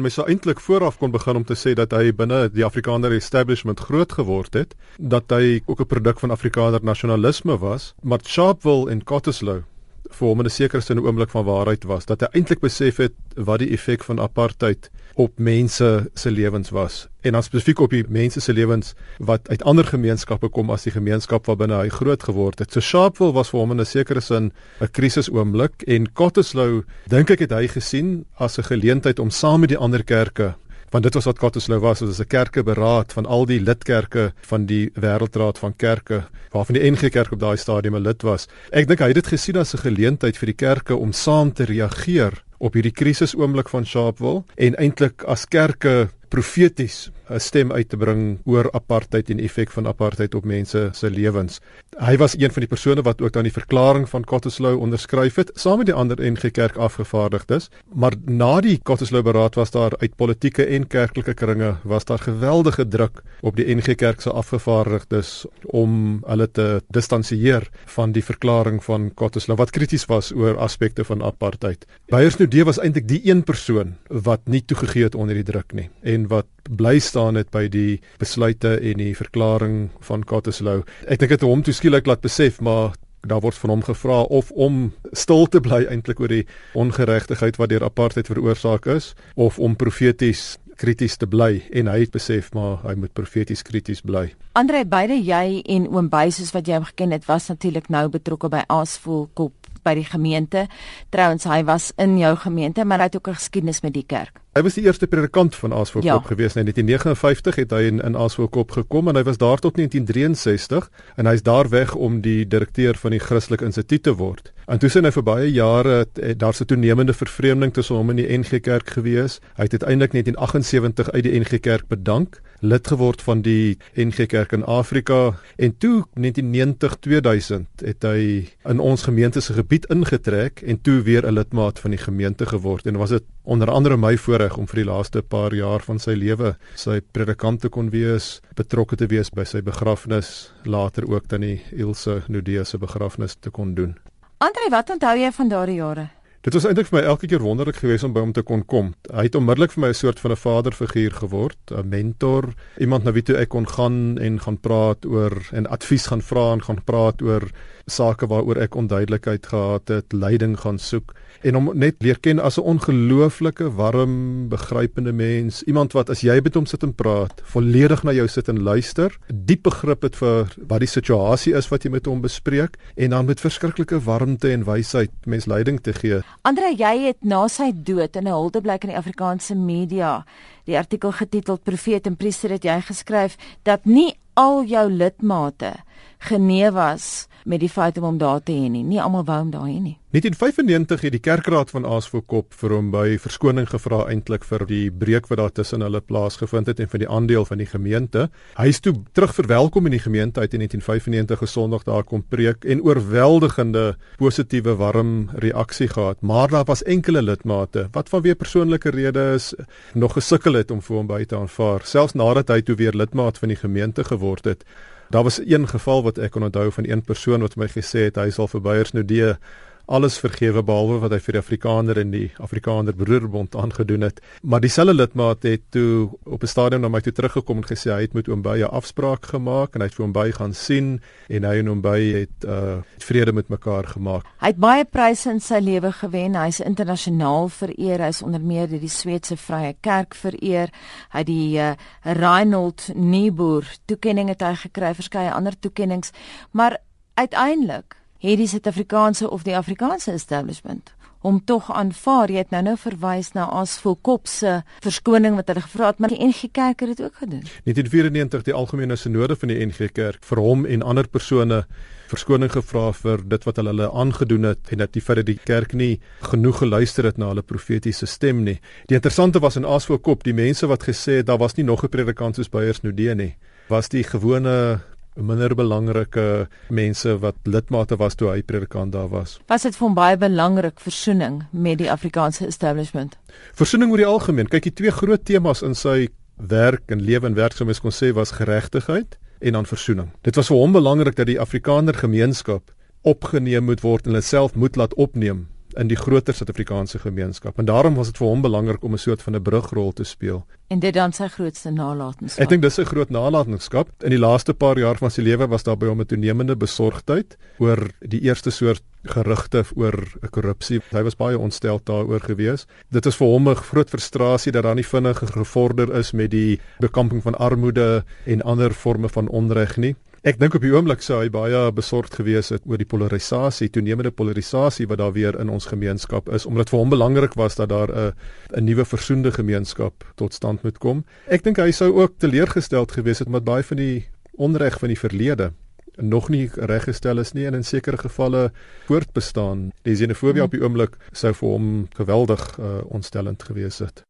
Mens sou eintlik vooraf kon begin om te sê dat hy binne die Afrikaner establishment groot geword het, dat hy ook 'n produk van Afrikaner nasionalisme was, maar Sharpeville en Cottesloe vir hom 'n sekere sin 'n oomblik van waarheid was dat hy eintlik besef het wat die effek van apartheid op mense se lewens was en dan spesifiek op die mense se lewens wat uit ander gemeenskappe kom as die gemeenskap waarbinne hy groot geword het. So Sharpeville was vir hom in 'n sekere sin 'n krisis oomblik en Cottesloe dink ek het hy gesien as 'n geleentheid om saam met die ander kerke want dit was wat Cottesloe was, dit was 'n kerkeberaad van al die lidkerke van die wêreldraad van kerke waarvan die NG Kerk op daai stadium 'n lid was. Ek dink hy het dit gesien as 'n geleentheid vir die kerke om saam te reageer op hierdie krisis oomblik van Sharpeville en eintlik as kerke profeties 'n stem uit te bring oor apartheid en die effek van apartheid op mense se lewens. Hy was een van die persone wat ook dan die verklaring van Cottesloe onderskryf het saam met die ander NG Kerk afgevaardigdes. Maar na die Cottesloe beraad was daar uit politieke en kerklike kringe was daar geweldige druk op die NG Kerk se afgevaardigdes om hulle te distansieer van die verklaring van Cottesloe wat krities was oor aspekte van apartheid. Beyers Nude was eintlik die een persoon wat nie toegegee het onder die druk nie en wat bly staan het by die besluite en die verklaring van Cottesloe. Ek dink dit het hom toe skielik laat besef maar daar word van hom gevra of om stil te bly eintlik oor die ongeregtigheid wat deur apartheid veroorsaak is of om profeties krities te bly en hy het besef maar hy moet profeties krities bly. Andre beide jy en oom Beyses wat jy hom geken het was natuurlik nou betrokke by Aasvoelkop by die gemeente. Trouwens hy was in jou gemeente maar hy het ook 'n geskiedenis met die kerk. Hy was die eerste predikant van Aasvoorkop ja. gewees in 1959 het hy in, in Aasvoorkop gekom en hy was daar tot 1963 en hy's daar weg om die direkteur van die Christelike Instituut te word. En toe sien hy vir baie jare daar's 'n toenemende vervreemding tussen hom en die NG Kerk gewees. Hy het uiteindelik 1978 uit die NG Kerk bedank, lid geword van die NG Kerk in Afrika en toe 1990 2000 het hy in ons gemeente se gebied ingetrek en toe weer 'n lidmaat van die gemeente geword en was dit onder andere my voorreg om vir die laaste paar jaar van sy lewe sy predikant te kon wees, betrokke te wees by sy begrafnis, later ook dan die Ilse Nudee se begrafnis te kon doen. Andre, wat onthou jy van daardie jare? Dit was eintlik vir my elke keer wonderlik geweest om by hom te kon kom. Hy het onmiddellik vir my 'n soort van 'n vaderfiguur geword, 'n mentor, iemand na wie toe ek kon gaan en gaan praat oor en advies gaan vra en gaan praat oor sake waaroor ek onduidelikheid gehad het, leiding gaan soek en hom net leer ken as 'n ongelooflike warm, begrypende mens, iemand wat as jy met hom sit en praat, volledig na jou sit en luister, diep begrip het vir wat die situasie is wat jy met hom bespreek en dan met verskriklike warmte en wysheid mens leiding te gee. Andre, jy het na sy dood in 'n huldeblyk in die Afrikaanse media die artikel getiteld Profeet en Priester het jy geskryf dat nie al jou lidmate genee was met die feit om hom daar te hê nie. Nie almal wou hom daar hê nie. 1995 het die kerkraad van Aasvoorkop vir hom by verskoning gevra eintlik vir die breuk wat daar tussen hulle plaasgevind het en vir die aandeel van die gemeente. Hy is toe terug verwelkom in die gemeente uit in 1995 gesondag daar kom preek en oorweldigende positiewe warm reaksie gehad. Maar daar was enkele lidmate wat vanweë persoonlike redes nog gesukkel het om vir hom by te aanvaar, selfs nadat hy toe weer lidmaat van die gemeente geword het. Daar was een geval wat ek kon onthou van een persoon wat my gesê het hy sal vir Beyers Nudee alles vergewe behalwe wat hy vir die Afrikaner en die Afrikaner Broederbond aangedoen het. Maar dieselfde lidmaat het toe op 'n stadium na my toe teruggekom en gesê hy het met oom Bey 'n afspraak gemaak en hy het vir oom Bey gaan sien en hy en oom Bey het uh vrede met mekaar gemaak. Hy het baie pryse in sy lewe gewen. Hy's internasionaal vereer. Hy's onder meer deur die Sweedse Vrye Kerk vereer. Hy het die uh, Reinhold Niebuhr toekenning het hy gekry, verskeie ander toekennings. Maar uiteindelik het die Suid-Afrikaanse of die Afrikaanse establishment om tog aanvaar. Jy het nou nou verwys na Asvol Kop se verskoning wat hulle gevra het, maar die NG Kerk het dit ook gedoen. 1994 die algemene sinode van die NG Kerk vir hom en ander persone verskoning gevra vir dit wat hulle hulle aangedoen het en dat die feit dat die kerk nie genoeg geluister het na hulle profetiese stem nie. Die interessante was in Asvol Kop, die mense wat gesê het daar was nie nog 'n predikant soos Beyers Nudee nie was die gewone minder belangrike mense wat lidmate was toe hy predikant daar was. Was dit vir hom baie belangrik versoening met die Afrikaanse establishment? Versoening oor die algemeen. Kyk, die twee groot temas in sy werk en lewe en werk sou mens kon sê was geregtigheid en dan versoening. Dit was vir hom belangrik dat die Afrikaner gemeenskap opgeneem moet word en hulle self moet laat opneem in die groter Suid-Afrikaanse gemeenskap. En daarom was dit vir hom belangrik om 'n soort van 'n brugrol te speel. En dit dan sy grootste nalatenskap. Ek dink dis 'n groot nalatenskap. In die laaste paar jaar van sy lewe was daar by hom 'n toenemende besorgdheid oor die eerste soort gerugte oor korrupsie. Hy was baie ontstel daaroor gewees. Dit is vir hom 'n groot frustrasie dat daar nie vinnig gevorder is met die bekamping van armoede en ander forme van onreg nie. Ek dink op die oomblik sou hy baie besorgd gewees het oor die polarisasie, toenemende polarisasie wat daar weer in ons gemeenskap is, omdat vir hom belangrik was dat daar 'n 'n nuwe versoende gemeenskap tot stand moet kom. Ek dink hy sou ook teleurgesteld gewees het met baie van die onreg van die verlede nog nie reggestel is nie en in sekere gevalle voortbestaan. Die xenofobie hmm. op die oomblik sou vir hom geweldig uh, ontstellend gewees het.